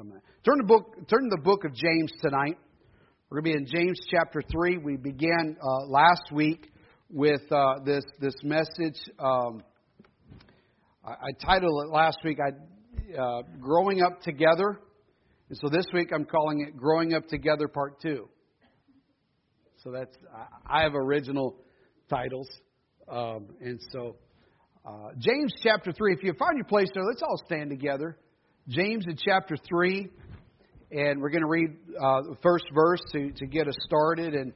some of that. Turn the book. Turn the book of James tonight. We're going to be in James chapter three. We began uh, last week with uh, this this message. Um, I, I, titled it last week. I uh, growing up together, and so this week I'm calling it "Growing Up Together" Part Two. So that's I have original titles, um, and so uh, James chapter 3. If you find your place there, let's all stand together. James in chapter 3, and we're going to read uh, the first verse to, to get us started. And,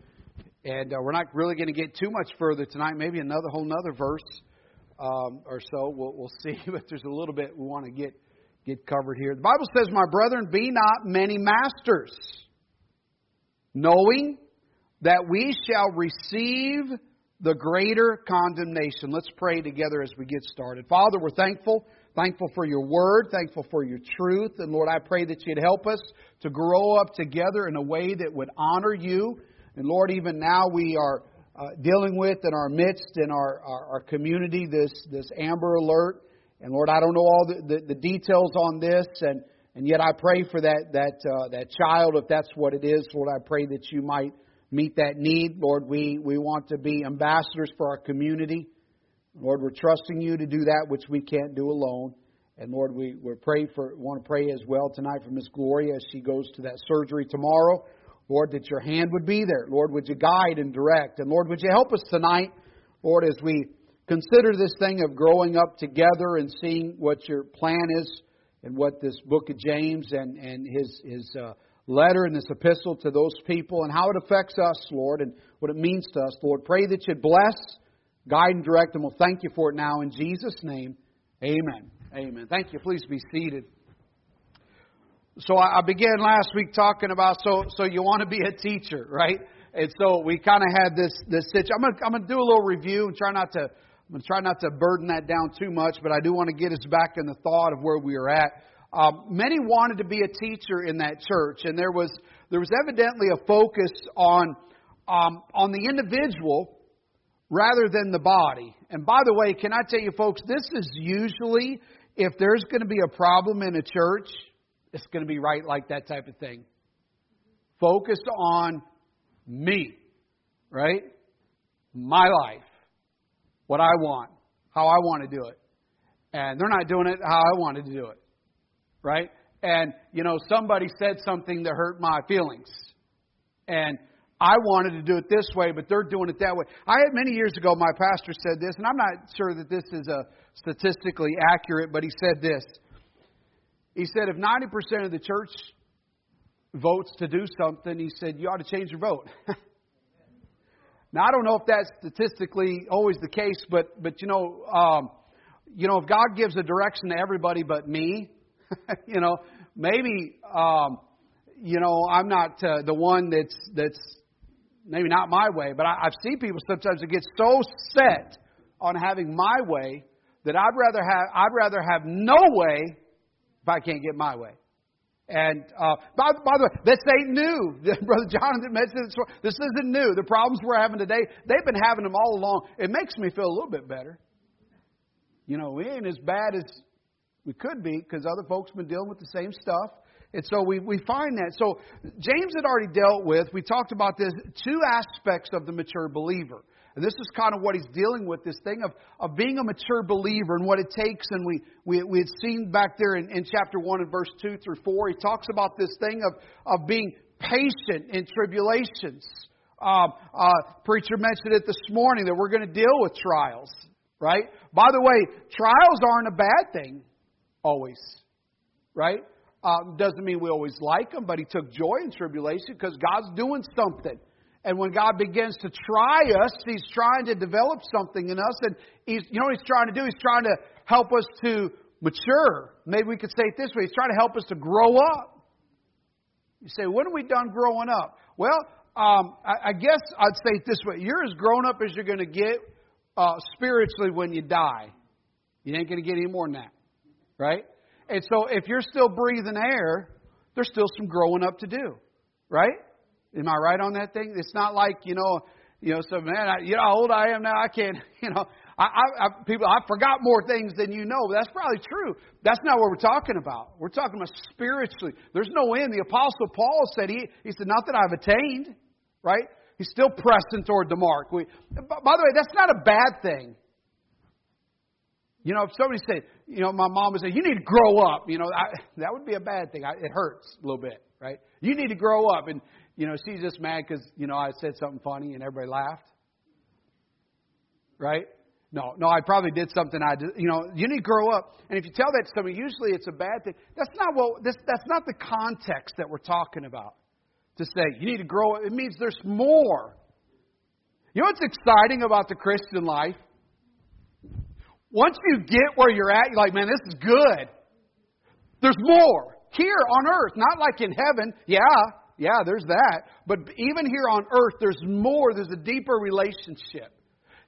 and uh, we're not really going to get too much further tonight, maybe another whole another verse um, or so. We'll, we'll see, but there's a little bit we want to get, get covered here. The Bible says, My brethren, be not many masters, knowing that we shall receive the greater condemnation. Let's pray together as we get started. Father, we're thankful. Thankful for your word, thankful for your truth. And Lord, I pray that you'd help us to grow up together in a way that would honor you. And Lord, even now we are uh, dealing with in our midst, in our, our, our, community, this, this Amber Alert. And Lord, I don't know all the, the, the details on this, and, and yet I pray for that, that, uh, that child, if that's what it is. Lord, I pray that you might meet that need. Lord, we, we want to be ambassadors for our community. Lord, we're trusting you to do that which we can't do alone. And Lord, we, we pray for want to pray as well tonight for Miss Gloria as she goes to that surgery tomorrow. Lord, that your hand would be there. Lord, would you guide and direct? And Lord, would you help us tonight, Lord, as we consider this thing of growing up together and seeing what your plan is and what this book of James and, and his, his uh, letter and this epistle to those people and how it affects us, Lord, and what it means to us. Lord, pray that you'd bless, guide, and direct, and we'll thank you for it now in Jesus' name. Amen. Amen. Thank you. Please be seated. So I began last week talking about so so you want to be a teacher, right? And so we kind of had this this situation. I'm gonna I'm gonna do a little review and try not to I'm gonna try not to burden that down too much, but I do want to get us back in the thought of where we are at. Um, many wanted to be a teacher in that church, and there was there was evidently a focus on um, on the individual rather than the body. And by the way, can I tell you, folks, this is usually if there's going to be a problem in a church, it's going to be right like that type of thing. Focused on me, right? My life, what I want, how I want to do it. And they're not doing it how I wanted to do it right? And, you know, somebody said something that hurt my feelings. And I wanted to do it this way, but they're doing it that way. I had many years ago, my pastor said this, and I'm not sure that this is a statistically accurate, but he said this. He said, if 90% of the church votes to do something, he said, you ought to change your vote. now, I don't know if that's statistically always the case, but, but you know, um, you know, if God gives a direction to everybody but me, you know, maybe um, you know I'm not uh, the one that's that's maybe not my way, but I, I've seen people sometimes that get so set on having my way that I'd rather have I'd rather have no way if I can't get my way. And uh, by, by the way, this ain't new. Brother Jonathan mentioned this. This isn't new. The problems we're having today, they've been having them all along. It makes me feel a little bit better. You know, we ain't as bad as we could be because other folks have been dealing with the same stuff. And so we, we find that. So James had already dealt with, we talked about this, two aspects of the mature believer. And this is kind of what he's dealing with this thing of, of being a mature believer and what it takes. And we, we, we had seen back there in, in chapter 1 and verse 2 through 4, he talks about this thing of, of being patient in tribulations. Um, uh, preacher mentioned it this morning that we're going to deal with trials, right? By the way, trials aren't a bad thing always. Right? Um, doesn't mean we always like him, but he took joy in tribulation because God's doing something. And when God begins to try us, He's trying to develop something in us. And He's, you know what He's trying to do? He's trying to help us to mature. Maybe we could say it this way He's trying to help us to grow up. You say, when are we done growing up? Well, um, I, I, guess I'd say it this way You're as grown up as you're going to get uh, spiritually when you die. You ain't going to get any more than that right? And so if you're still breathing air, there's still some growing up to do, right? Am I right on that thing? It's not like, you know, you know, so man, I, you know how old I am now. I can't, you know, I, I, I, people, I forgot more things than you know. But That's probably true. That's not what we're talking about. We're talking about spiritually. There's no end. The Apostle Paul said, he, he said, not that I've attained, right? He's still pressing toward the mark. We, by the way, that's not a bad thing. You know, if somebody said, you know, my mom would say, you need to grow up, you know, I, that would be a bad thing. I, it hurts a little bit, right? You need to grow up. And, you know, she's just mad because, you know, I said something funny and everybody laughed. Right? No, no, I probably did something I. You know, you need to grow up. And if you tell that to somebody, usually it's a bad thing. That's not what, this, that's not the context that we're talking about. To say, you need to grow up, it means there's more. You know what's exciting about the Christian life? Once you get where you're at, you're like, man, this is good. There's more here on earth, not like in heaven. Yeah, yeah, there's that. But even here on earth, there's more. There's a deeper relationship.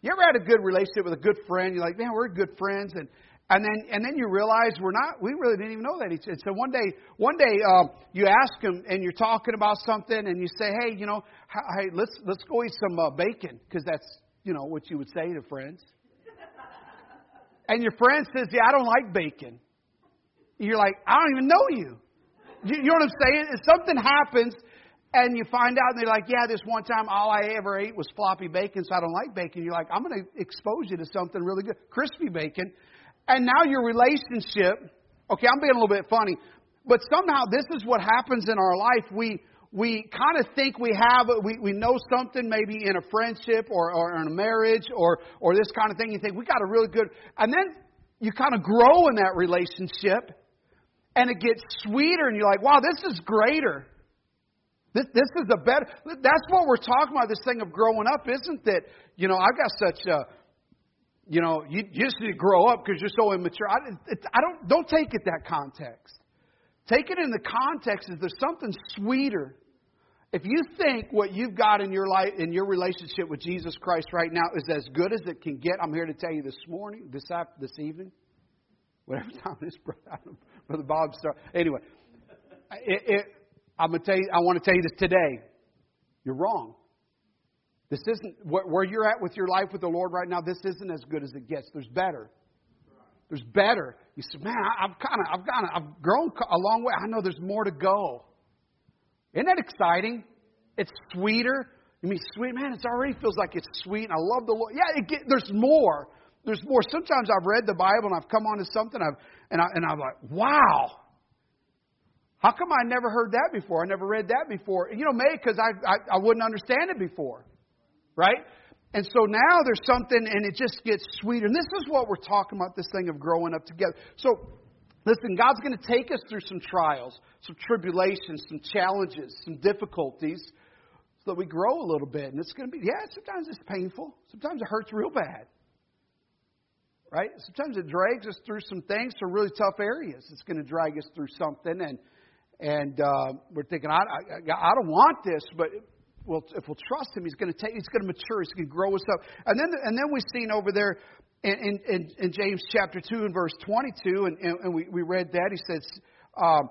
You ever had a good relationship with a good friend? You're like, man, we're good friends, and and then and then you realize we're not. We really didn't even know that. And so one day, one day, um, you ask him, and you're talking about something, and you say, hey, you know, hey, let's let's go eat some uh, bacon, because that's you know what you would say to friends. And your friend says, yeah, I don't like bacon. You're like, I don't even know you. You, know what I'm saying? If something happens and you find out and they're like, yeah, this one time all I ever ate was floppy bacon, so I don't like bacon. You're like, I'm going to expose you to something really good, crispy bacon. And now your relationship, okay, I'm being a little bit funny, but somehow this is what happens in our life. We, we kind of think we have, we, we know something maybe in a friendship or, or in a marriage or, or this kind of thing. You think, we got a really good, and then you kind of grow in that relationship and it gets sweeter, and you're like, wow, this is greater. This, this is a better. That's what we're talking about. This thing of growing up, isn't that? You know, I've got such a. You know, you, you just need to grow up because you're so immature. I, I don't don't take it that context. Take it in the context is there's something sweeter. If you think what you've got in your life in your relationship with Jesus Christ right now is as good as it can get, I'm here to tell you this morning, this this evening, whatever time it is, Brother Bob. Start. Anyway, it, it, I'm gonna tell you. I want to tell you this today. You're wrong. This isn't where you're at with your life with the Lord right now. This isn't as good as it gets. There's better. There's better. You say, man, I've kind of, I've kind of, I've grown a long way. I know there's more to go. Isn't that exciting? It's sweeter. You mean sweet, man? It already feels like it's sweet. and I love the Lord. Yeah, it get, there's more. There's more. Sometimes I've read the Bible and I've come onto something I've, and, I, and I'm like, wow. How come I never heard that before? I never read that before. You know, maybe because I, I, I wouldn't understand it before. Right? And so now there's something and it just gets sweeter. And this is what we're talking about this thing of growing up together. So, listen, God's going to take us through some trials, some tribulations, some challenges, some difficulties so that we grow a little bit. And it's going to be, yeah, sometimes it's painful. Sometimes it hurts real bad right? Sometimes it drags us through some things, some really tough areas. It's going to drag us through something, and and uh, we're thinking, I, I, I don't want this, but we'll, if we'll trust Him, He's going to take, He's going to mature, He's going to grow us up, and then and then we've seen over there. In, in, in James chapter 2 and verse 22, and, and, and we, we read that, he says, um,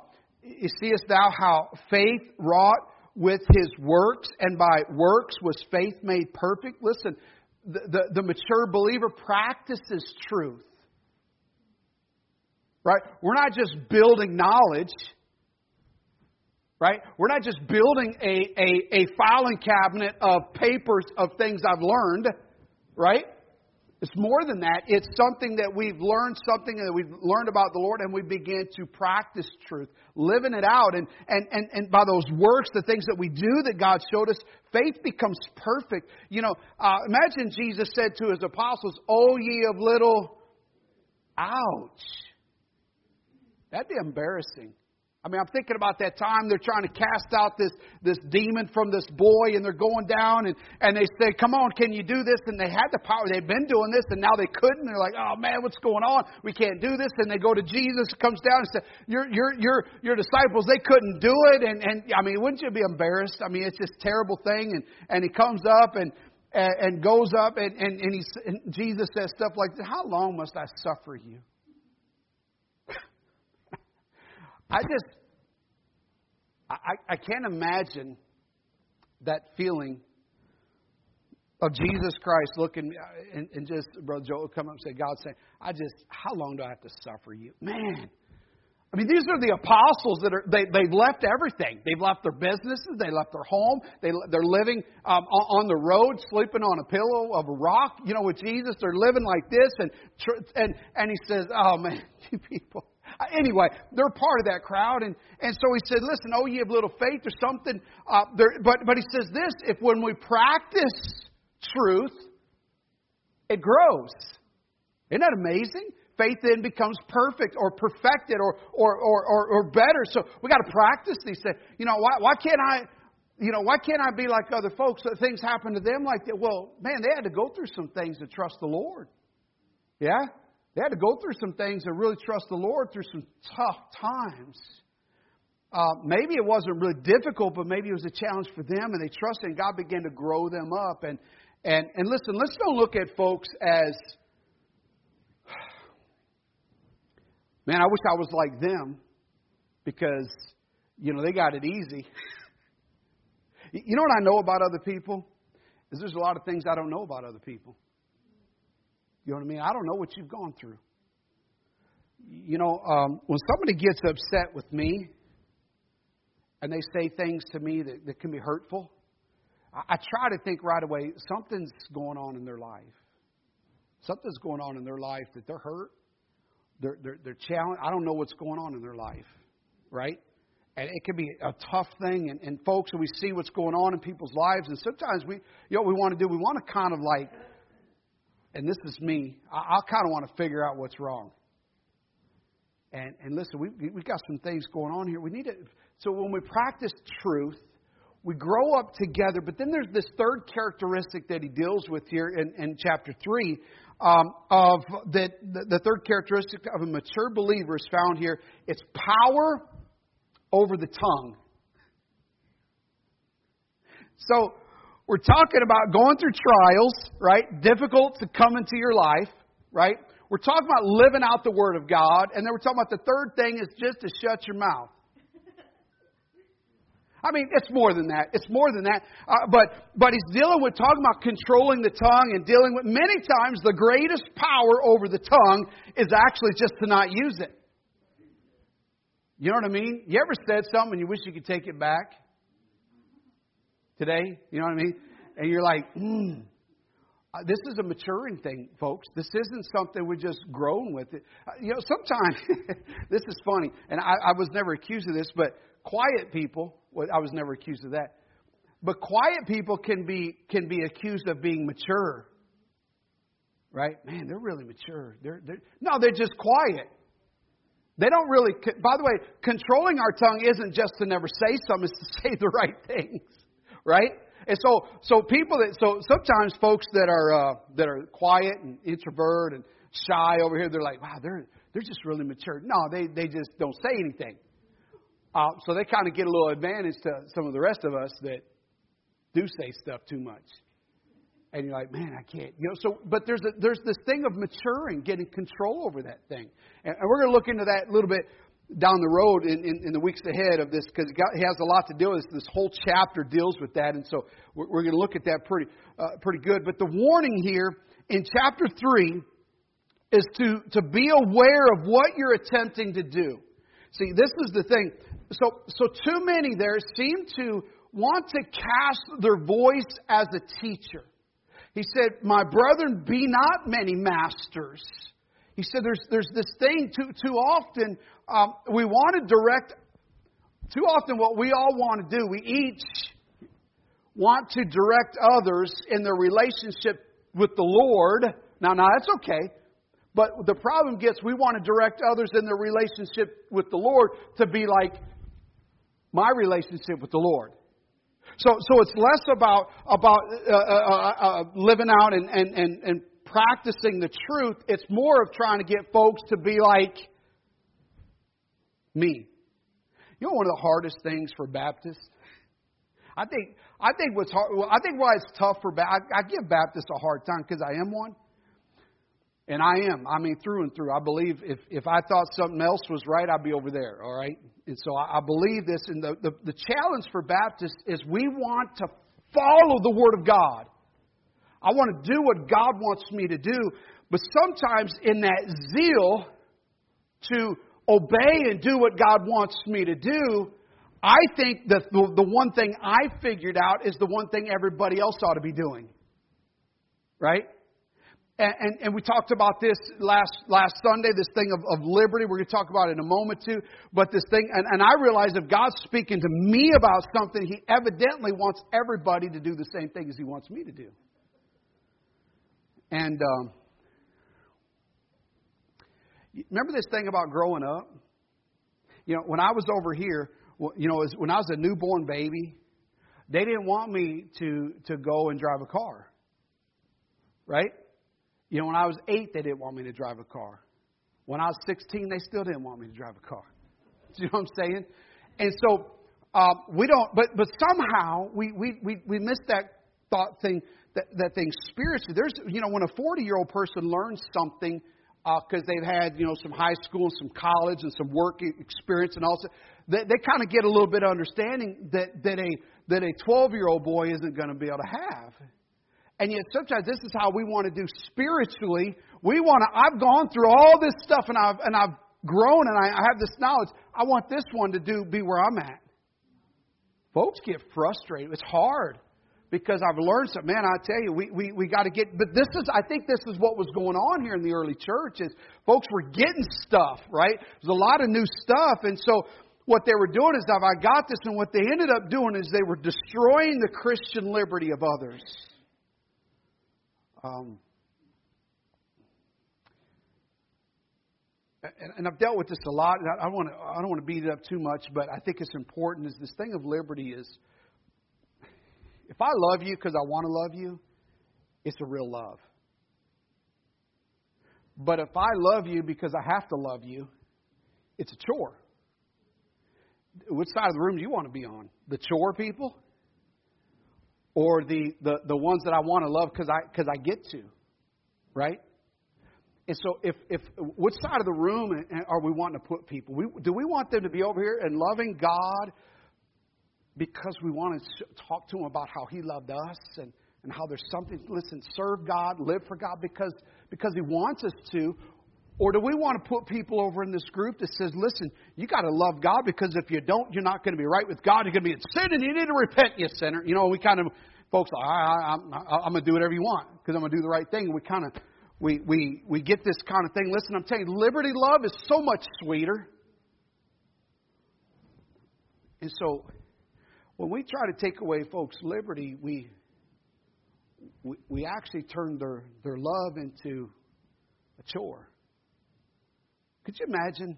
Seest thou how faith wrought with his works, and by works was faith made perfect? Listen, the, the, the mature believer practices truth. Right? We're not just building knowledge. Right? We're not just building a, a, a filing cabinet of papers of things I've learned. Right? It's more than that. It's something that we've learned, something that we've learned about the Lord, and we begin to practice truth, living it out. And, and, and, and by those works, the things that we do that God showed us, faith becomes perfect. You know, uh, imagine Jesus said to his apostles, O ye of little, ouch. That'd be embarrassing. I mean, I'm thinking about that time they're trying to cast out this, this demon from this boy, and they're going down, and, and they say, Come on, can you do this? And they had the power. They'd been doing this, and now they couldn't. They're like, Oh, man, what's going on? We can't do this. And they go to Jesus, comes down and says, Your, your, your, your disciples, they couldn't do it. And, and I mean, wouldn't you be embarrassed? I mean, it's this terrible thing. And, and he comes up and, and, and goes up, and, and, and, he, and Jesus says stuff like, How long must I suffer you? I just, I, I can't imagine that feeling of Jesus Christ looking and, and just Brother Joe come up and say, God saying, I just how long do I have to suffer you? Man. I mean, these are the apostles that are, they, they've left everything. They've left their businesses, they left their home, they, they're living um, on the road, sleeping on a pillow of a rock, you know, with Jesus. They're living like this. And, and, and he says, Oh, man, you people. Anyway, they're part of that crowd, and, and so he said, "Listen, oh, you have little faith or something." Uh, there, but but he says this: if when we practice truth, it grows. Isn't that amazing? Faith then becomes perfect or perfected or, or, or, or, or better. So we got to practice these things. You know, why, why can't I, you know, why can't I be like other folks? That things happen to them like that. Well, man, they had to go through some things to trust the Lord. Yeah? They had to go through some things to really trust the Lord through some tough times. Uh, maybe it wasn't really difficult, but maybe it was a challenge for them, and they trusted, and God began to grow them up. And and and listen, let's don't look at folks as Man, I wish I was like them because, you know, they got it easy. you know what I know about other people? Is there's a lot of things I don't know about other people. You know what I mean? I don't know what you've gone through. You know, um, when somebody gets upset with me and they say things to me that, that can be hurtful, I, I try to think right away something's going on in their life. Something's going on in their life that they're hurt they're, they're, they're challenged. I don't know what's going on in their life, right? And it can be a tough thing. And, and folks, we see what's going on in people's lives, and sometimes we, you know, what we want to do, we want to kind of like, and this is me, I, I kind of want to figure out what's wrong. And, and listen, we, we've got some things going on here. We need to, so when we practice truth, we grow up together. But then there's this third characteristic that he deals with here in, in chapter 3 um, of the, the, the third characteristic of a mature believer is found here. It's power over the tongue. So we're talking about going through trials, right? Difficult to come into your life, right? We're talking about living out the Word of God, and then we're talking about the third thing is just to shut your mouth. I mean, it's more than that. It's more than that. Uh, but, but he's dealing with talking about controlling the tongue and dealing with many times the greatest power over the tongue is actually just to not use it. You know what I mean? You ever said something and you wish you could take it back? Today? You know what I mean? And you're like. Uh, this is a maturing thing, folks. This isn't something we're just growing with it. Uh, you know, sometimes this is funny, and I, I was never accused of this, but quiet people well, I was never accused of that. But quiet people can be can be accused of being mature. Right? Man, they're really mature. They're, they're no, they're just quiet. They don't really. By the way, controlling our tongue isn't just to never say something; it's to say the right things, right? And so, so people that so sometimes folks that are uh, that are quiet and introvert and shy over here, they're like, wow, they're they're just really mature. No, they they just don't say anything. Uh, so they kind of get a little advantage to some of the rest of us that do say stuff too much. And you're like, man, I can't. You know, so but there's a, there's this thing of maturing, getting control over that thing, and, and we're going to look into that a little bit down the road in, in, in the weeks ahead of this because it has a lot to do with this. This whole chapter deals with that, and so we're, we're going to look at that pretty uh, pretty good. But the warning here in chapter three is to to be aware of what you're attempting to do. See, this is the thing so, so too many there seem to want to cast their voice as a teacher. He said, My brethren, be not many masters. He said, There's, there's this thing too, too often, um, we want to direct, too often what we all want to do, we each want to direct others in their relationship with the Lord. Now, now that's okay. But the problem gets we want to direct others in their relationship with the Lord to be like my relationship with the Lord. So, so it's less about about uh, uh, uh, uh, living out and, and, and, and practicing the truth. It's more of trying to get folks to be like me. You know, one of the hardest things for Baptists. I think I think what's hard. I think why it's tough for. I, I give Baptists a hard time because I am one. And I am. I mean, through and through. I believe if, if I thought something else was right, I'd be over there, all right? And so I, I believe this. And the, the, the challenge for Baptists is we want to follow the Word of God. I want to do what God wants me to do. But sometimes in that zeal to obey and do what God wants me to do, I think that the, the one thing I figured out is the one thing everybody else ought to be doing. Right? And, and, and, we talked about this last last Sunday, this thing of, of liberty. We're going to talk about it in a moment too. But this thing, and, and I realized if God's speaking to me about something, He evidently wants everybody to do the same thing as He wants me to do. And um, remember this thing about growing up? You know, when I was over here, you know, when I was a newborn baby, they didn't want me to to go and drive a car. Right? You know, when I was eight, they didn't want me to drive a car. When I was 16, they still didn't want me to drive a car. Do you know what I'm saying? And so uh, we don't, but but somehow we we we, we miss that thought thing that that thing spiritually. There's you know when a 40 year old person learns something because uh, they've had you know some high school, some college, and some work experience, and also they, they kind of get a little bit of understanding that that a that a 12 year old boy isn't going to be able to have. And yet sometimes this is how we want to do spiritually. We want to, I've gone through all this stuff and I've, and I've grown and I, I have this knowledge. I want this one to do, be where I'm at. Folks get frustrated. It's hard because I've learned something. Man, I tell you, we, we, we got to get, but this is, I think this is what was going on here in the early church is folks were getting stuff, right? There's a lot of new stuff. And so what they were doing is, I got this, and what they ended up doing is they were destroying the Christian liberty of others. Um, and, and, I've dealt with this a lot. And I, I, want to, I don't want to beat it up too much, but I think it's important. Is this thing of liberty is, if I love you because I want to love you, it's a real love. But if I love you because I have to love you, it's a chore. Which side of the room do you want to be on? The chore people or the, the, the ones that I want to love because I, cause I get to, right? And so, if, if which side of the room are we wanting to put people? We, do we want them to be over here and loving God because we want to talk to him about how He loved us and, and how there's something, listen, serve God, live for God because, because He wants us to? Or do we want to put people over in this group that says, listen, you got to love God because if you don't, you're not going to be right with God. You're going to be in sin and you need to repent, you sinner. You know, we kind of, folks, I, I, I'm, I'm going to do whatever you want because I'm going to do the right thing. We kind of, we, we, we get this kind of thing. Listen, I'm telling you, liberty love is so much sweeter. And so, when we try to take away folks' liberty, we, we, we actually turn their, their love into a chore. Could you imagine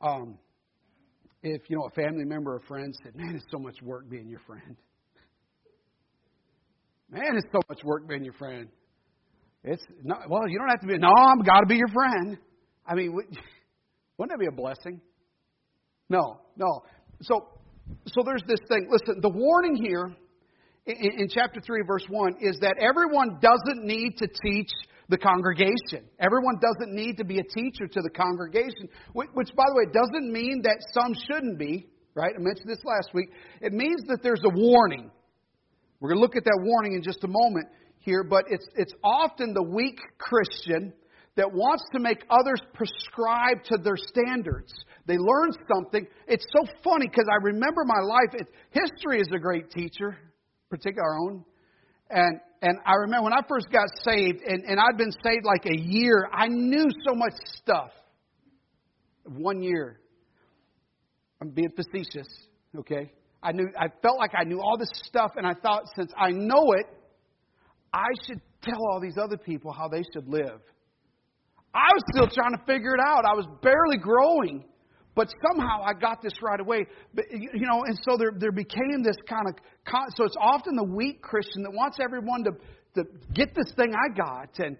um, if you know a family member or friend said, "Man, it's so much work being your friend." Man, it's so much work being your friend. It's not, well, you don't have to be. No, I'm got to be your friend. I mean, wouldn't that be a blessing? No, no. So, so there's this thing. Listen, the warning here in, in chapter three, verse one, is that everyone doesn't need to teach the congregation. Everyone doesn't need to be a teacher to the congregation, which, by the way, doesn't mean that some shouldn't be, right? I mentioned this last week. It means that there's a warning. We're going to look at that warning in just a moment here, but it's, it's often the weak Christian that wants to make others prescribe to their standards. They learn something. It's so funny because I remember my life. It, history is a great teacher, particularly our own. And and I remember when I first got saved, and, and I'd been saved like a year, I knew so much stuff. One year. I'm being facetious, okay? I knew I felt like I knew all this stuff, and I thought since I know it, I should tell all these other people how they should live. I was still trying to figure it out. I was barely growing. But somehow I got this right away. But, you know, and so there, there became this kind of. So it's often the weak Christian that wants everyone to, to get this thing I got. And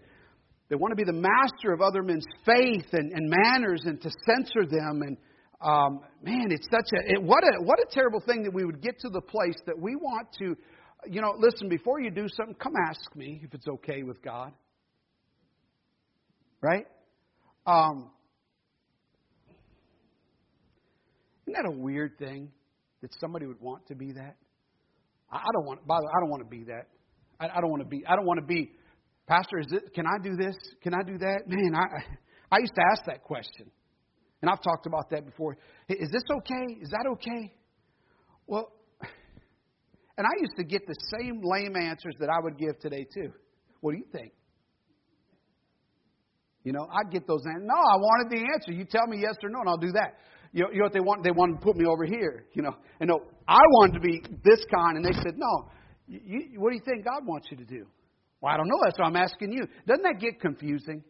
they want to be the master of other men's faith and, and manners and to censor them. And um, man, it's such a it, what a what a terrible thing that we would get to the place that we want to, you know, listen. Before you do something, come ask me if it's okay with God. Right? Um, Isn't that a weird thing that somebody would want to be that? I don't want. By the way, I don't want to be that. I, I don't want to be. I don't want to be. Pastor, is it? Can I do this? Can I do that? Man, I I used to ask that question, and I've talked about that before. Is this okay? Is that okay? Well, and I used to get the same lame answers that I would give today too. What do you think? You know, I'd get those answers. No, I wanted the answer. You tell me yes or no, and I'll do that. You know, what they want? They wanted to put me over here. You know, and no, I wanted to be this kind, and they said, no. You, what do you think God wants you to do? Well, I don't know. That's what I'm asking you. Doesn't that get confusing?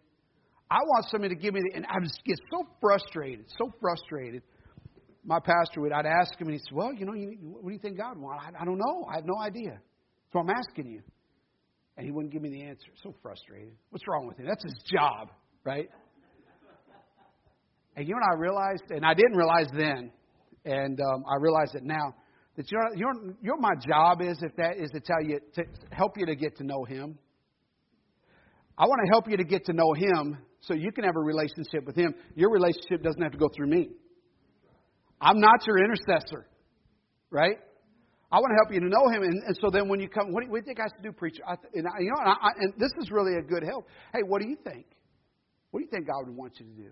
I want somebody to give me the, and I just get so frustrated, so frustrated. My pastor would, I'd ask him, and he said, "Well, you know, you, what do you think God wants? I, I don't know. I have no idea. So I'm asking you." And he wouldn't give me the answer. So frustrated. What's wrong with him? That's his job, right? And you know what I realized, and I didn't realize then, and um, I realize it now, that you know, you know, you know what my job is if that is to tell you to help you to get to know Him. I want to help you to get to know Him so you can have a relationship with Him. Your relationship doesn't have to go through me. I'm not your intercessor, right? I want to help you to know Him, and, and so then when you come, what do you, what do you think I to do, preacher? I, and I, you know, and, I, and this is really a good help. Hey, what do you think? What do you think God would want you to do?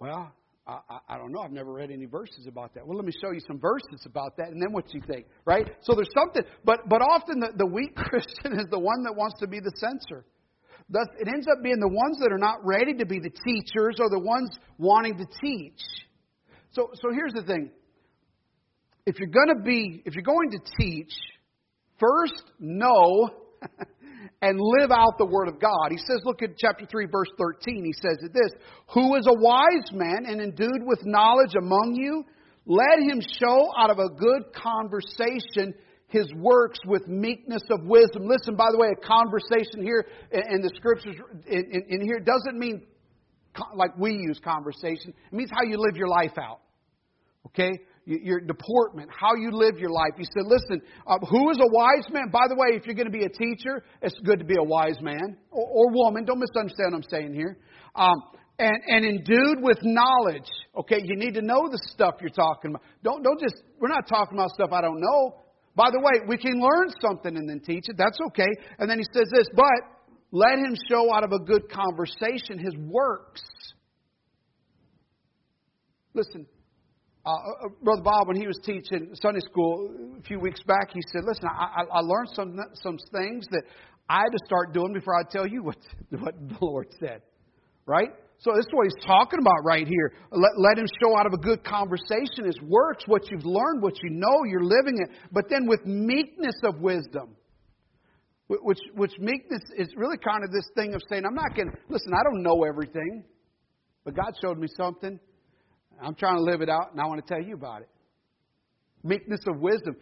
Well, I, I, I don't know. I've never read any verses about that. Well, let me show you some verses about that, and then what you think, right? So there's something, but but often the, the weak Christian is the one that wants to be the censor. Thus, it ends up being the ones that are not ready to be the teachers or the ones wanting to teach. So so here's the thing. If you're going to be, if you're going to teach, first know and live out the Word of God. He says, look at chapter 3, verse 13. He says it this Who is a wise man and endued with knowledge among you? Let him show out of a good conversation his works with meekness of wisdom. Listen, by the way, a conversation here in the scriptures in, here doesn't mean like we use conversation. It means how you live your life out. Okay? Your deportment, how you live your life. He said, listen, uh, who is a wise man? By the way, if you're going to be a teacher, it's good to be a wise man or, or woman. Don't misunderstand what I'm saying here. Um, and, and endued with knowledge. Okay, you need to know the stuff you're talking about. Don't, don't just, we're not talking about stuff I don't know. By the way, we can learn something and then teach it. That's okay. And then he says this, but let him show out of a good conversation his works. Listen, uh, Brother Bob, when he was teaching Sunday school a few weeks back, he said, "Listen, I, I learned some some things that I had to start doing before I tell you what what the Lord said." Right? So this is what he's talking about right here. Let, let him show out of a good conversation his works, what you've learned, what you know, you're living it, but then with meekness of wisdom. Which, which meekness is really kind of this thing of saying, I'm not going to, listen, I don't know everything, but God showed me something. I'm trying to live it out, and I want to tell you about it. Meekness of wisdom.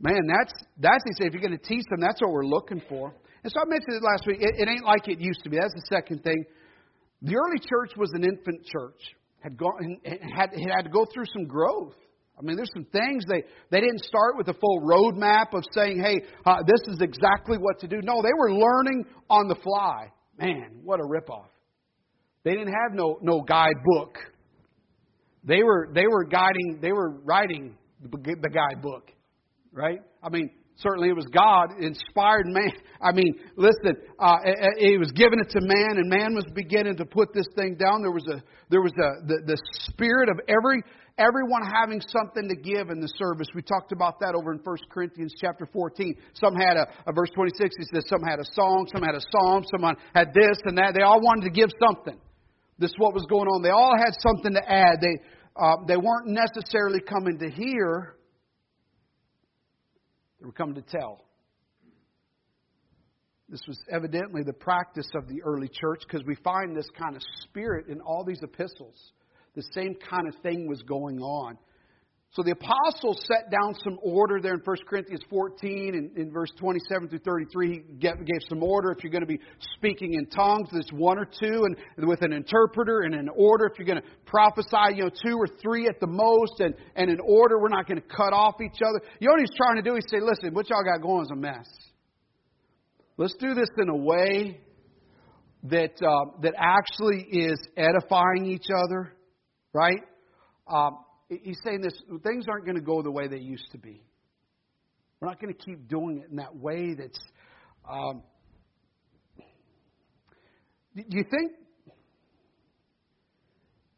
Man, that's that's he said. If you're going to teach them, that's what we're looking for. And so I mentioned it last week. It, it ain't like it used to be. That's the second thing. The early church was an infant church. Had gone had had to go through some growth. I mean, there's some things they they didn't start with a full roadmap of saying, "Hey, uh, this is exactly what to do." No, they were learning on the fly. Man, what a ripoff! They didn't have no no guidebook they were they were guiding they were writing the, guidebook, right? I mean, certainly it was God inspired man. I mean, listen, uh, it, was given it to man, and man was beginning to put this thing down. There was a there was a the, the spirit of every everyone having something to give in the service. We talked about that over in 1 Corinthians chapter 14. Some had a, a verse 26. He says some had a song, some had a psalm, someone had this and that. They all wanted to give something. This is what was going on. They all had something to add. They uh, they weren't necessarily coming to hear, they were coming to tell. This was evidently the practice of the early church because we find this kind of spirit in all these epistles. The same kind of thing was going on. So the apostles set down some order there in 1 Corinthians 14 and in verse 27 through 33. He gave, some order. If you're going to be speaking in tongues, there's one or two, and with an interpreter and an order. If you're going to prophesy, you know, two or three at the most, and, and an order. We're not going to cut off each other. You know what he's trying to do? He's saying, listen, what y'all got going is a mess. Let's do this in a way that uh, that actually is edifying each other, right? Um, he's saying this things aren't going to go the way they used to be. We're not going to keep doing it in that way that's. Um, do you think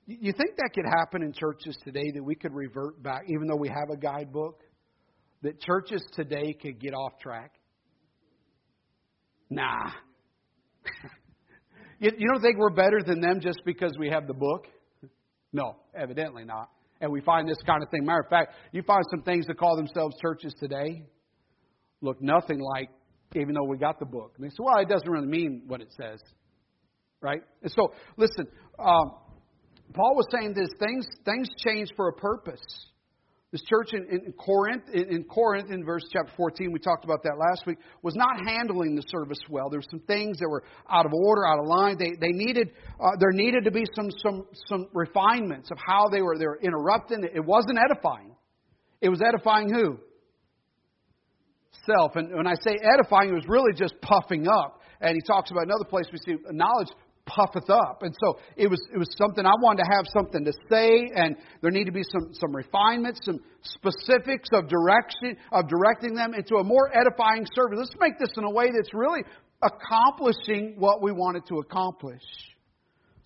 you think that could happen in churches today that we could revert back, even though we have a guidebook, that churches today could get off track? Nah. you, you don't think we're better than them just because we have the book? No, evidently not. And we find this kind of thing. Matter of fact, you find some things that call themselves churches today look nothing like, even though we got the book. And they say, well, it doesn't really mean what it says. Right? And so, listen, um, Paul was saying this things, things change for a purpose. This church in, in Corinth, in, in, Corinth, in verse chapter 14, we talked about that last week, was not handling the service well. There were some things that were out of order, out of line. They, they needed, uh, there needed to be some, some, some refinements of how they were, they were interrupting. It wasn't edifying. It was edifying who? Self. And when I say edifying, it was really just puffing up. And he talks about another place we see knowledge puffeth up. And so it was, it was something I wanted to have something to say, and there need to be some, some refinements, some specifics of direction, of directing them into a more edifying service. Let's make this in a way that's really accomplishing what we wanted to accomplish.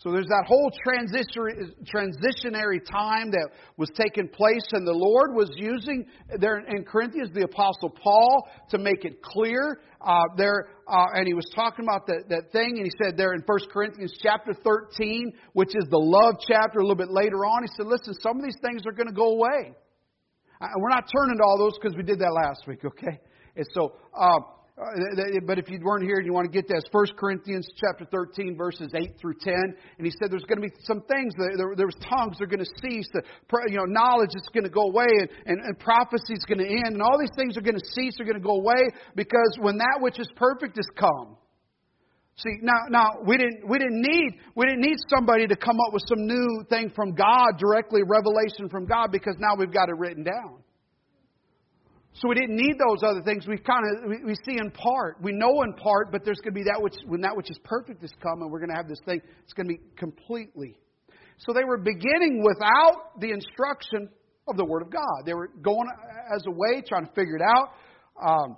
So there's that whole transitionary time that was taking place, and the Lord was using there in Corinthians the Apostle Paul to make it clear. Uh, there, uh, and he was talking about that, that thing, and he said there in 1 Corinthians chapter 13, which is the love chapter, a little bit later on, he said, "Listen, some of these things are going to go away." Uh, we're not turning to all those because we did that last week, okay? And so. Uh, uh, but if you weren't here and you want to get that, it's 1 Corinthians chapter 13, verses 8 through 10. And he said there's going to be some things, that, there, was tongues are going to cease, the, you know, knowledge is going to go away, and, and, and prophecy is going to end, and all these things are going to cease, are going to go away, because when that which is perfect is come. See, now, now we didn't, we didn't need, we didn't need somebody to come up with some new thing from God, directly revelation from God, because now we've got it written down. So we didn't need those other things. We kind of we, we, see in part. We know in part, but there's going to be that which when that which is perfect is come, and we're going to have this thing. It's going to be completely. So they were beginning without the instruction of the Word of God. They were going as a way, trying to figure it out. Um,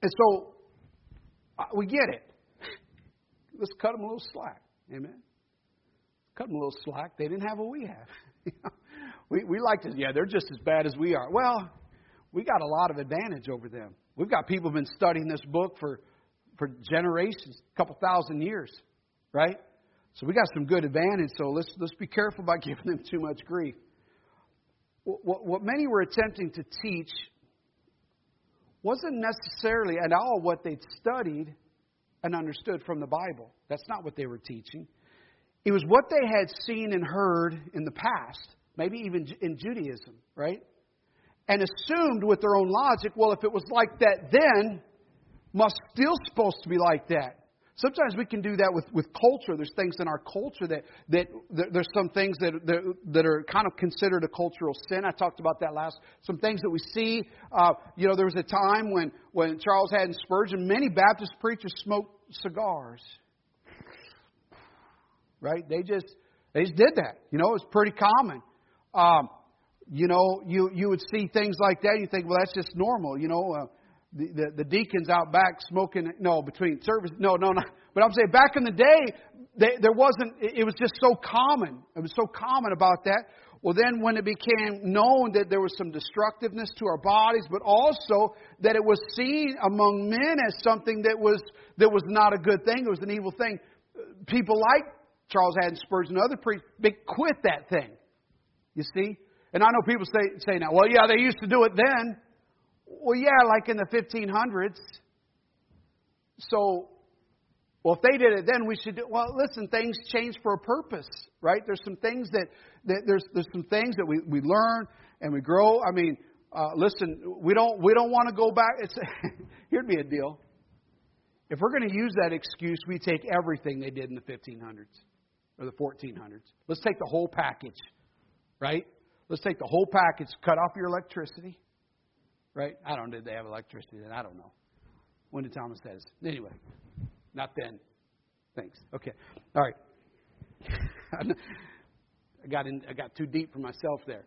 and so uh, we get it. Let's cut them a little slack. Amen. Cut them a little slack. They didn't have what we have. we we like to. Yeah, they're just as bad as we are. Well we got a lot of advantage over them. We've got people who've been studying this book for, for generations, a couple thousand years, right? So we got some good advantage. So let's let's be careful about giving them too much grief. What, what many were attempting to teach wasn't necessarily at all what they'd studied and understood from the Bible. That's not what they were teaching. It was what they had seen and heard in the past, maybe even in Judaism, right? And assumed with their own logic, well, if it was like that then, must still supposed to be like that. Sometimes we can do that with, with culture. There's things in our culture that, that, that there's some things that, that, that are kind of considered a cultural sin. I talked about that last. Some things that we see. Uh, you know, there was a time when, when Charles Haddon Spurgeon, many Baptist preachers smoked cigars. Right? They just, they just did that. You know, it was pretty common. Um, you know, you, you would see things like that. You think, well, that's just normal. You know, uh, the, the, the deacons out back smoking, no, between service. No, no, no. But I'm saying back in the day, they, there wasn't, it was just so common. It was so common about that. Well, then when it became known that there was some destructiveness to our bodies, but also that it was seen among men as something that was, that was not a good thing, it was an evil thing, people like Charles Haddon Spurgeon and other priests, they quit that thing. You see? And I know people say, say now, well, yeah, they used to do it then. Well, yeah, like in the 1500s. So, well, if they did it then, we should do. Well, listen, things change for a purpose, right? There's some things that, that there's there's some things that we, we learn and we grow. I mean, uh, listen, we don't we don't want to go back. It's, here'd be a deal. If we're going to use that excuse, we take everything they did in the 1500s or the 1400s. Let's take the whole package, right? Let's take the whole package, cut off your electricity. Right? I don't know. Did they have electricity then? I don't know. When did Thomas says? Anyway, not then. Thanks. Okay. All right. I got in. I got too deep for myself there.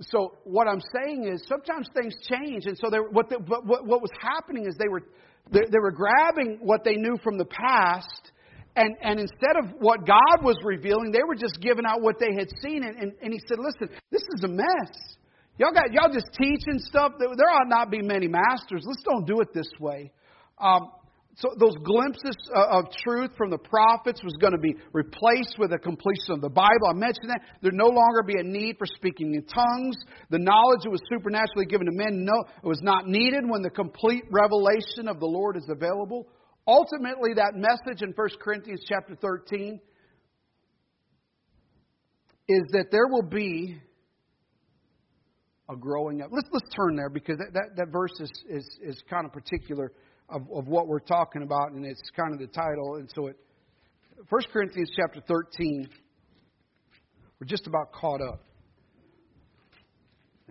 so what I'm saying is sometimes things change, and so they, what, the, what, what was happening is they were they, they were grabbing what they knew from the past, and and instead of what God was revealing, they were just giving out what they had seen, and, and, and he said, "Listen, this is a mess. Y'all got y'all just teaching stuff. There ought not be many masters. Let's don't do it this way." Um, so those glimpses of truth from the prophets was going to be replaced with a completion of the Bible. I mentioned that. There'd no longer be a need for speaking in tongues. The knowledge that was supernaturally given to men no, it was not needed when the complete revelation of the Lord is available. Ultimately, that message in 1 Corinthians chapter 13 is that there will be a growing up. Let's, let's turn there because that, that, that verse is, is, is kind of particular of, of what we're talking about, and it's kind of the title. And so, it, 1 Corinthians chapter 13, we're just about caught up.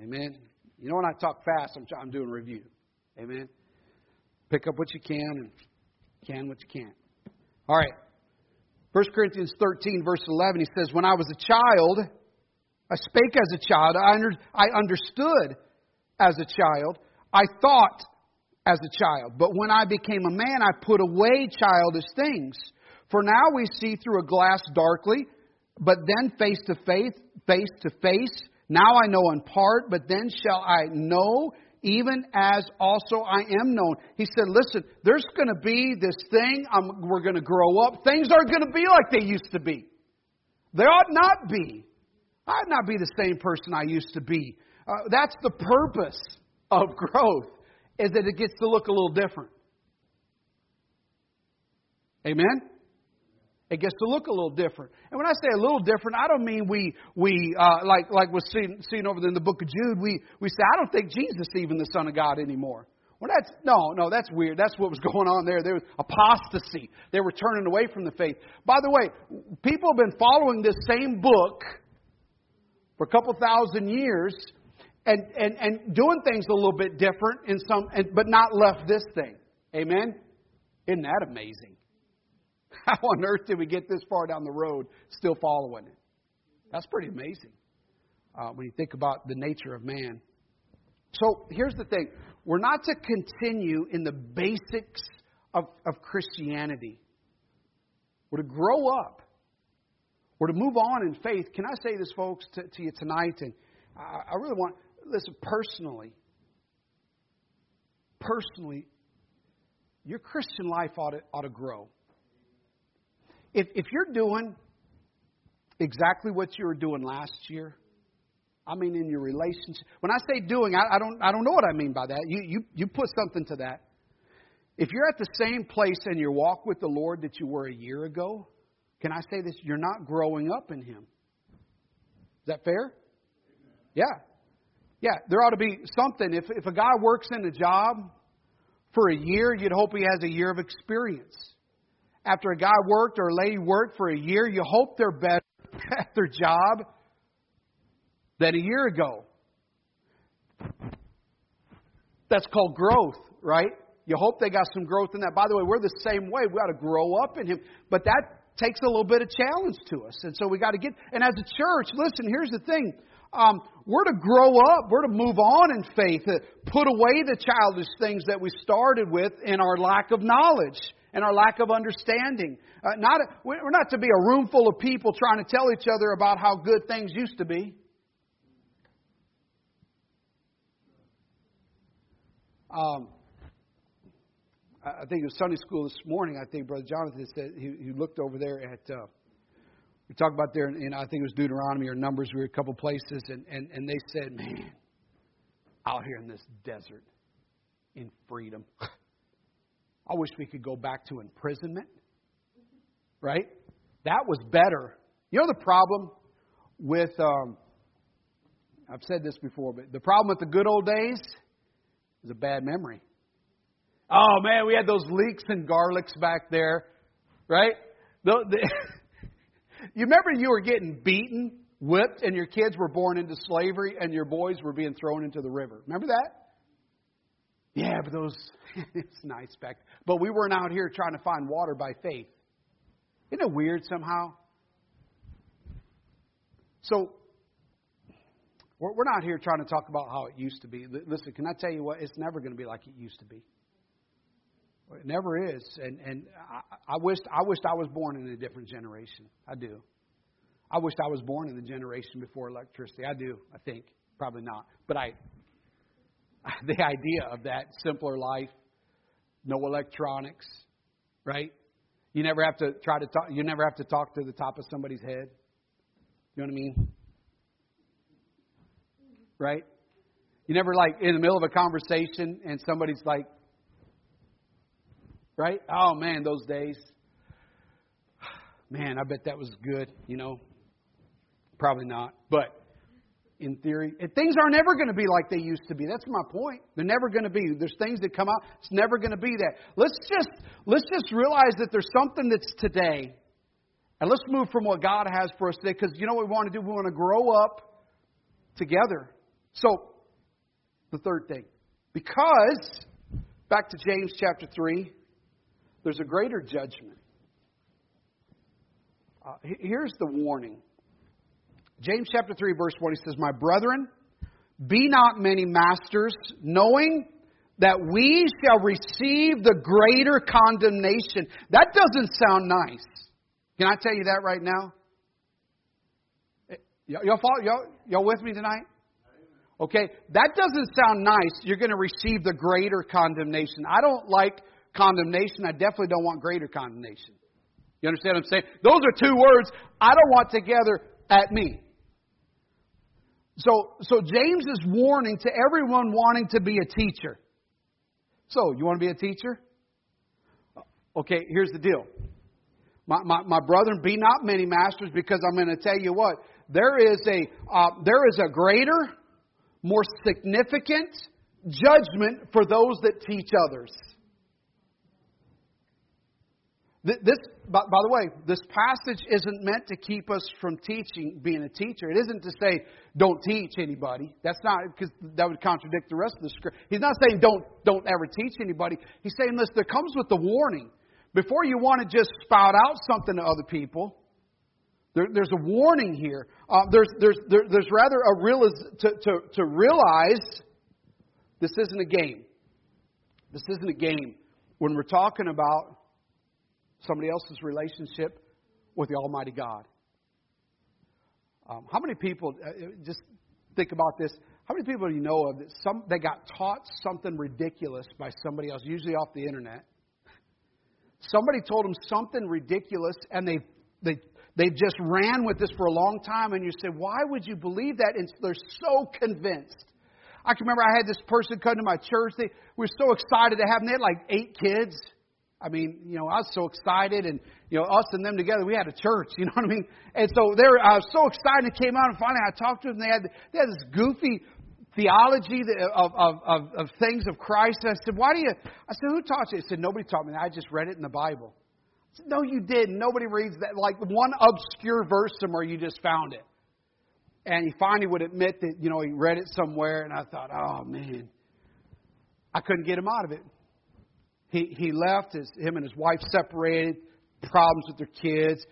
Amen. You know, when I talk fast, I'm, I'm doing review. Amen. Pick up what you can and can what you can't. All right. 1 Corinthians 13, verse 11, he says, When I was a child, I spake as a child. I, under, I understood as a child. I thought as a child. But when I became a man, I put away childish things. For now we see through a glass darkly, but then face to face, face to face. Now I know in part, but then shall I know even as also I am known. He said, Listen, there's going to be this thing, I'm, we're going to grow up. Things aren't going to be like they used to be. They ought not be. I ought not be the same person I used to be. Uh, that's the purpose of growth is that it gets to look a little different. Amen? It gets to look a little different. And when I say a little different, I don't mean we, we uh, like, like was seen, seen over in the book of Jude, we, we say, I don't think Jesus is even the Son of God anymore. Well, that's, no, no, that's weird. That's what was going on there. There was apostasy. They were turning away from the faith. By the way, people have been following this same book for a couple thousand years, and, and, and doing things a little bit different in some, and, but not left this thing. Amen? Isn't that amazing? How on earth did we get this far down the road still following it? That's pretty amazing uh, when you think about the nature of man. So here's the thing we're not to continue in the basics of, of Christianity, we're to grow up. We're to move on in faith. Can I say this, folks, to, to you tonight? And I, I really want listen, personally, personally, your Christian life ought to, ought to grow. If, if you're doing exactly what you were doing last year, I mean, in your relationship. When I say doing, I, I, don't, I don't know what I mean by that. You, you, you put something to that. If you're at the same place in your walk with the Lord that you were a year ago, can I say this? You're not growing up in Him. Is that fair? Yeah. Yeah, there ought to be something. If, if a guy works in a job for a year, you'd hope he has a year of experience. After a guy worked or a lady worked for a year, you hope they're better at their job than a year ago. That's called growth, right? You hope they got some growth in that. By the way, we're the same way. We got to grow up in Him. But that takes a little bit of challenge to us. And so we got to get, and as a church, listen, here's the thing. Um, we're to grow up. We're to move on in faith. To put away the childish things that we started with in our lack of knowledge and our lack of understanding. Uh, not, we're not to be a room full of people trying to tell each other about how good things used to be. Um, I think it was Sunday school this morning. I think Brother Jonathan said he, he looked over there at uh, we talked about there, and I think it was Deuteronomy or Numbers. We were a couple places, and, and, and they said, man, out here in this desert, in freedom, I wish we could go back to imprisonment. Right? That was better. You know the problem with, um, I've said this before, but the problem with the good old days is a bad memory. Oh man, we had those leeks and garlics back there, right? The, the You remember you were getting beaten, whipped, and your kids were born into slavery and your boys were being thrown into the river. Remember that? Yeah, but those, it's nice back. But we weren't out here trying to find water by faith. Isn't it weird somehow? So, We're, not here trying to talk about how it used to be. Listen, can I tell you what? It's never going to be like it used to be. It never is. And and I, I wished I wished I was born in a different generation. I do. I wished I was born in the generation before electricity. I do. I think probably not. But I the idea of that simpler life, no electronics, right? You never have to try to talk. You never have to talk to the top of somebody's head. You know what I mean? Right? You never like in the middle of a conversation and somebody's like, right? Oh man, those days. Man, I bet that was good. You know, probably not, but in theory. And things are never going to be like they used to be. That's my point. They're never going to be. There's things that come out. It's never going to be that. Let's just let's just realize that there's something that's today. And let's move from what God has for us today because you know what we want to do? We want to grow up together. So, the third thing. Because back to James chapter 3, there's a greater judgment. Uh, here's the warning James chapter 3, verse 1, he says, My brethren, be not many masters, knowing that we shall receive the greater condemnation. That doesn't sound nice. Can I tell you that right now? Eh, y'all, follow, y'all, y'all with me tonight? Okay, that doesn't sound nice. You're going to receive the greater condemnation. I don't like condemnation. I definitely don't want greater condemnation. You understand what I'm saying? Those are two words I don't want together at me. So, so James is warning to everyone wanting to be a teacher. So, you want to be a teacher? Okay, here's the deal. My, my, my brethren, be not many masters, because I'm going to tell you what. There is a uh, there is a greater, more significant judgment for those that teach others. This, by, the way, this passage isn't meant to keep us from teaching, being a teacher. It isn't to say don't teach anybody. That's not because that would contradict the rest of the script. He's not saying don't don't ever teach anybody. He's saying this. There comes with the warning before you want to just spout out something to other people. There, there's a warning here. Uh, there's there's there, there's rather a real to, to to realize this isn't a game. This isn't a game when we're talking about somebody else's relationship with the Almighty God. Um, how many people, uh, uh, just think about this, how many people do you know of that some, they got taught something ridiculous by somebody else, usually off the internet? Somebody told them something ridiculous and they, they, they just ran with this for a long time and you say, why would you believe that? And they're so convinced. I can remember I had this person come to my church. They were so excited to have them. They had like eight kids. I mean, you know, I was so excited, and you know, us and them together, we had a church. You know what I mean? And so they were, I was so excited. Came out, and finally, I talked to them. They had they had this goofy theology of, of, of, of things of Christ. And I said, "Why do you?" I said, "Who taught you?" He said, "Nobody taught me. I just read it in the Bible." I said, "No, you didn't. Nobody reads that. Like one obscure verse somewhere, you just found it." And he finally would admit that you know he read it somewhere, and I thought, "Oh man." I couldn't get him out of it. He, he left, his, him and his wife separated, problems with their kids.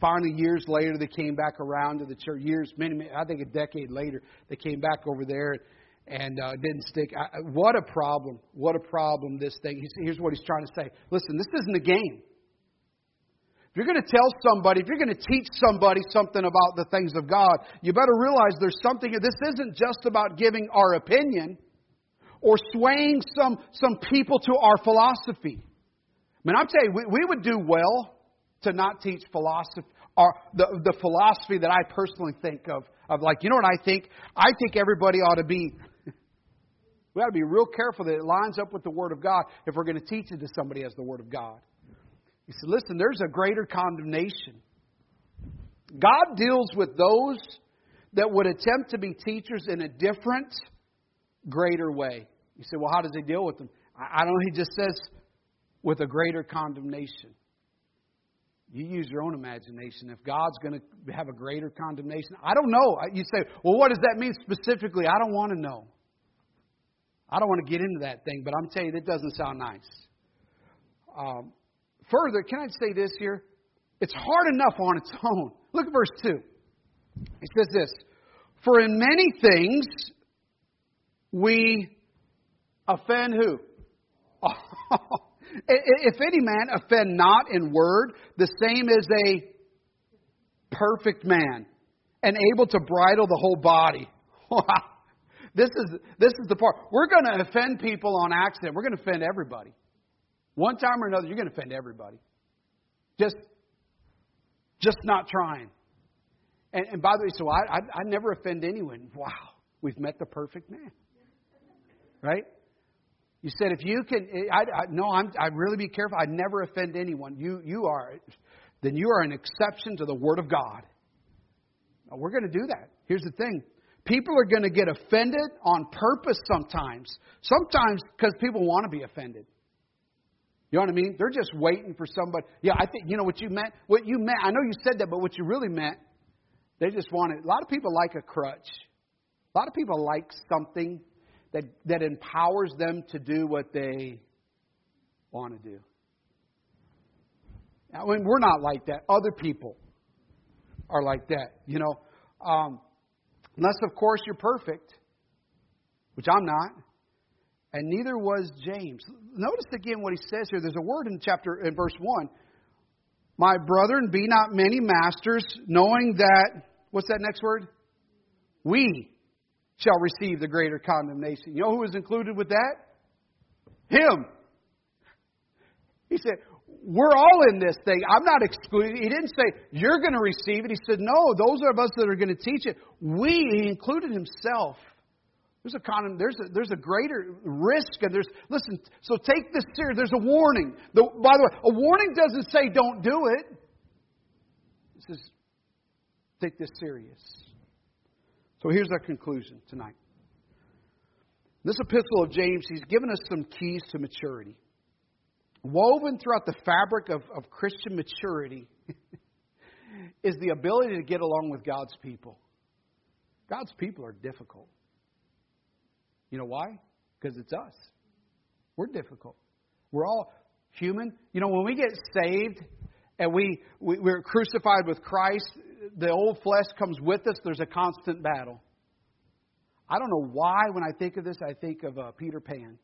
Finally, years later, they came back around to the church. Years, many, many I think a decade later, they came back over there and uh, didn't stick. I, what a problem! What a problem! This thing. He's, here's what he's trying to say. Listen, this isn't a game. If you're going to tell somebody, if you're going to teach somebody something about the things of God, you better realize there's something. This isn't just about giving our opinion or swaying some, some people to our philosophy. I mean, I'm telling you, we, we would do well to not teach philosophy, the, the philosophy that I personally think of, of like, you know what I think? I think everybody ought to be, we ought to be real careful that it lines up with the Word of God if we're going to teach it to somebody as the Word of God. He said, listen, there's a greater condemnation. God deals with those that would attempt to be teachers in a different, greater way. You say, well, how does he deal with them? I don't know. He just says, with a greater condemnation. You use your own imagination. If God's going to have a greater condemnation, I don't know. You say, well, what does that mean specifically? I don't want to know. I don't want to get into that thing, but I'm telling you, that doesn't sound nice. Um, further, can I say this here? It's hard enough on its own. Look at verse 2. It says this For in many things we offend who? if any man offend not in word, the same is a perfect man and able to bridle the whole body. This is, this is the part. We're going to offend people on accident. We're going to offend everybody. One time or another, you're going to offend everybody. Just, just not trying. And, and by the way, so I, I, I never offend anyone. Wow, we've met the perfect man. Right? You said if you can, eh, I, I, no, I'm, I really be careful. I'd never offend anyone. You, you are, then you are an exception to the Word of God. Now, we're going to do that. Here's the thing. People are going to get offended on purpose sometimes. Sometimes because people want to be offended. You know what I mean? They're just waiting for somebody. Yeah, I think, you know what you meant? What you meant, I know you said that, but what you really meant, they just want it. A lot of people like a crutch. A lot of people like something that, that empowers them to do what they want to do. I mean, we're not like that. Other people are like that, you know. Um, unless, of course, you're perfect, which I'm not, and neither was James. Notice again what he says here. There's a word in chapter in verse one. My brethren, be not many masters, knowing that what's that next word? We shall receive the greater condemnation. You know who is included with that? Him. He said, We're all in this thing. I'm not excluded. He didn't say, You're going to receive it. He said, No, those of us that are going to teach it. We, he included himself. There's a condom, there's a, there's a greater risk, and there's listen. So take this serious. There's a warning. The, by the way, a warning doesn't say don't do it. It says take this serious. So here's our conclusion tonight. This epistle of James, he's given us some keys to maturity. Woven throughout the fabric of, of Christian maturity is the ability to get along with God's people. God's people are difficult. You know why? Because it's us. We're difficult. We're all human. You know, when we get saved and we, we, we're crucified with Christ, the old flesh comes with us, there's a constant battle. I don't know why, when I think of this, I think of uh, Peter Pan.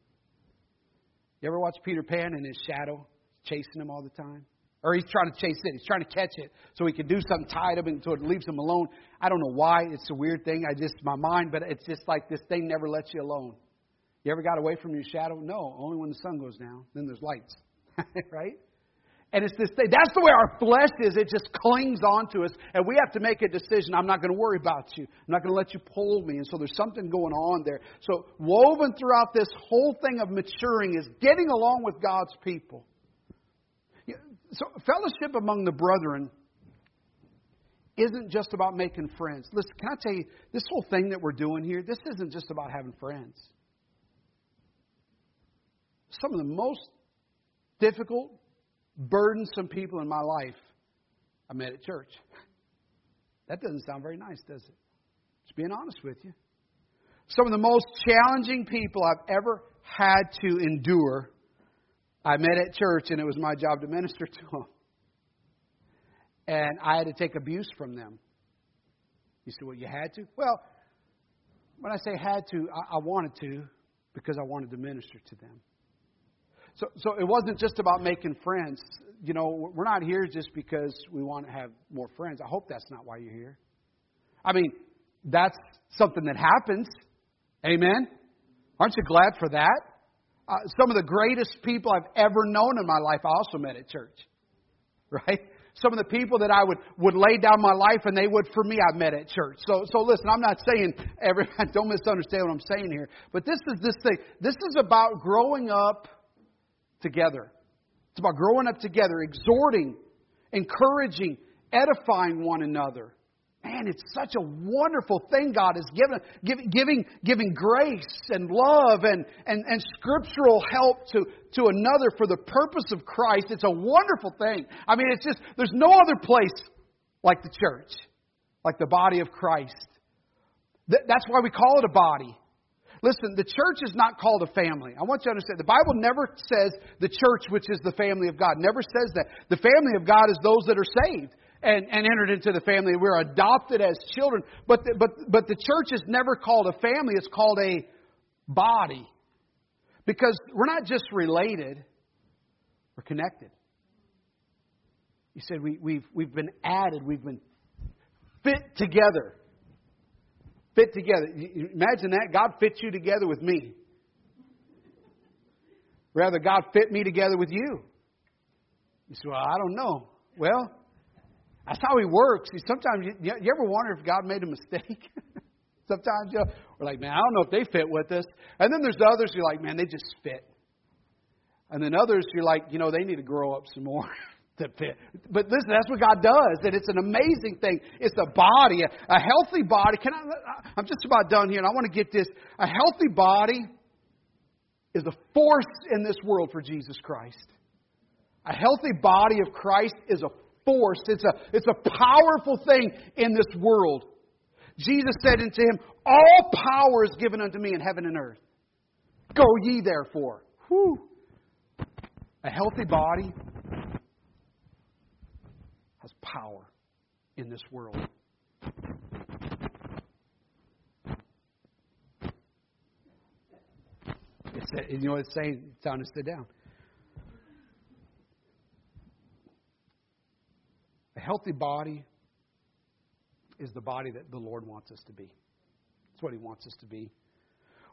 You ever watch Peter Pan and his shadow chasing him all the time? Or he's trying to chase it, he's trying to catch it so he can do something, tie it up until it leaves him alone. I don't know why. It's a weird thing. I just, my mind, but it's just like this thing never lets you alone. You ever got away from your shadow? No, only when the sun goes down. Then there's lights. right? And it's this thing. That's the way our flesh is. It just clings on to us. And we have to make a decision. I'm not going to worry about you. I'm not going to let you pull me. And so there's something going on there. So woven throughout this whole thing of maturing is getting along with God's people. So fellowship among the brethren isn't just about making friends. Listen, can I tell you, this whole thing that we're doing here, this isn't just about having friends. Some of the most difficult burdensome people in my life I met at church. That doesn't sound very nice, does it? Just being honest with you. Some of the most challenging people I've ever had to endure, I met at church, and it was my job to minister to them. And I had to take abuse from them. You say, well, you had to? Well, when I say had to, I, I wanted to because I wanted to minister to them. So, so it wasn't just about making friends. You know, we're not here just because we want to have more friends. I hope that's not why you're here. I mean, that's something that happens. Amen? Aren't you glad for that? Uh, some of the greatest people I've ever known in my life I also met at church. Right? Some of the people that I would, would lay down my life and they would for me, I met at church. So, so listen, I'm not saying every, don't misunderstand what I'm saying here, but this is this thing. This is about growing up together. It's about growing up together, exhorting, encouraging, edifying one another. Man, it's such a wonderful thing God has given, giving, giving, giving grace and love and, and, and scriptural help to, to another for the purpose of Christ. It's a wonderful thing. I mean, it's just, there's no other place like the church, like the body of Christ. That's why we call it a body. Listen, the church is not called a family. I want you to understand. The Bible never says the church, which is the family of God, never says that. The family of God is those that are saved. and, and entered into the family. We're adopted as children. But the, but, but the church is never called a family, it's called a body. Because we're not just related, we're connected. He said we, we've, we've been added, we've been fit together. Fit together. Imagine that. God fits you together with me. Rather, God fit me together with you. You say, Well, I don't know. Well, that's how He works. Sometimes you, you ever wonder if God made a mistake? sometimes you know, we're like, Man, I don't know if they fit with us. And then there's others you're like, Man, they just fit. And then others you're like, You know, they need to grow up some more. fit. But listen, that's what God does, and it's an amazing thing. It's a body, a, a healthy body. Can I? I'm just about done here, and I want to get this. A healthy body is a force in this world for Jesus Christ. A healthy body of Christ is a force. It's a, it's a powerful thing in this world. Jesus said unto him, All power is given unto me in heaven and earth. Go ye therefore. Whew. A healthy body has power in this world. It's, uh, you know what it's saying? It's time to sit down. A healthy body is the body that the Lord wants us to be. That's what He wants us to be.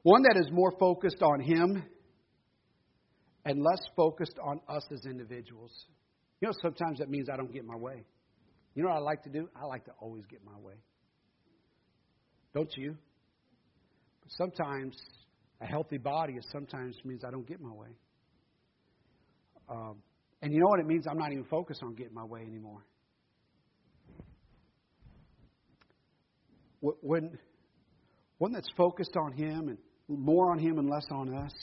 One that is more focused on Him and less focused on us as individuals. You know, sometimes that means I don't get my way. You know what I like to do? I like to always get my way. Don't you? But sometimes a healthy body is sometimes means I don't get my way. Um, and you know what it means? I'm not even focused on getting my way anymore. When one that's focused on Him and more on Him and less on us,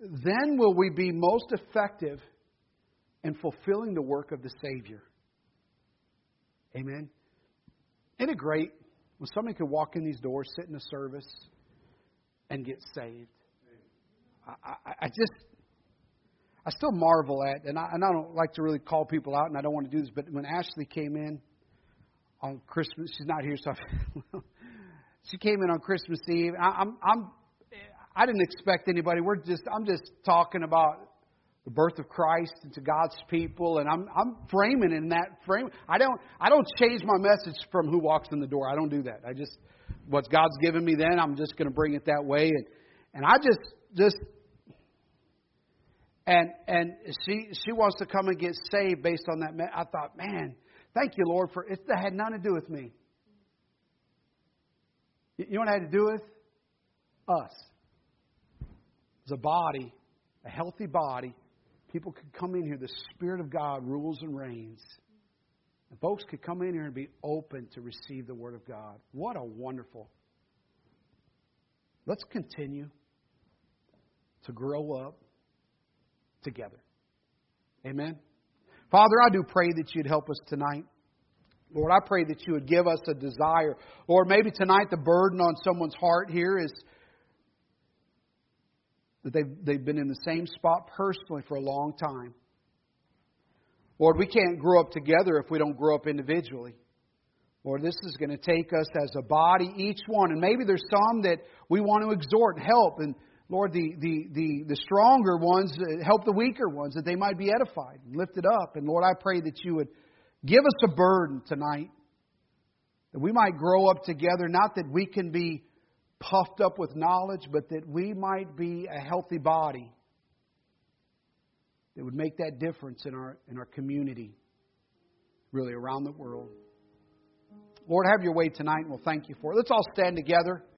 then will we be most effective in fulfilling the work of the Savior. Amen. Isn't it great when somebody can walk in these doors, sit in a service, and get saved? I, I, I just, I still marvel at, and I, and I don't like to really call people out, and I don't want to do this, but when Ashley came in on Christmas, she's not here, so I, she came in on Christmas Eve. I, I'm, I'm, I didn't expect anybody. We're just, I'm just talking about the birth of Christ into God's people, and I'm I'm framing in that frame. I don't I don't change my message from who walks in the door. I don't do that. I just what God's given me then, I'm just going to bring it that way, and and I just just and and she she wants to come and get saved based on that. I thought, man, thank you, Lord, for it. Had nothing to do with me. You know what I had to do with us. As a body, a healthy body people could come in here. The Spirit of God rules and reigns. And folks could come in here and be open to receive the Word of God. What a wonderful. Let's continue to grow up together. Amen. Father, I do pray that you'd help us tonight. Lord, I pray that you would give us a desire. Lord, maybe tonight the burden on someone's heart here is that they've, they've been in the same spot personally for a long time. Lord, we can't grow up together if we don't grow up individually. Lord, this is going to take us as a body, each one. And maybe there's some that we want to exhort help. And Lord, the, the, the, the stronger ones uh, help the weaker ones that they might be edified and lifted up. And Lord, I pray that you would give us a burden tonight, that we might grow up together, not that we can be puffed up with knowledge, but that we might be a healthy body that would make that difference in our, in our community, really around the world. Lord, have your way tonight, and we'll thank you for it. Let's all stand together.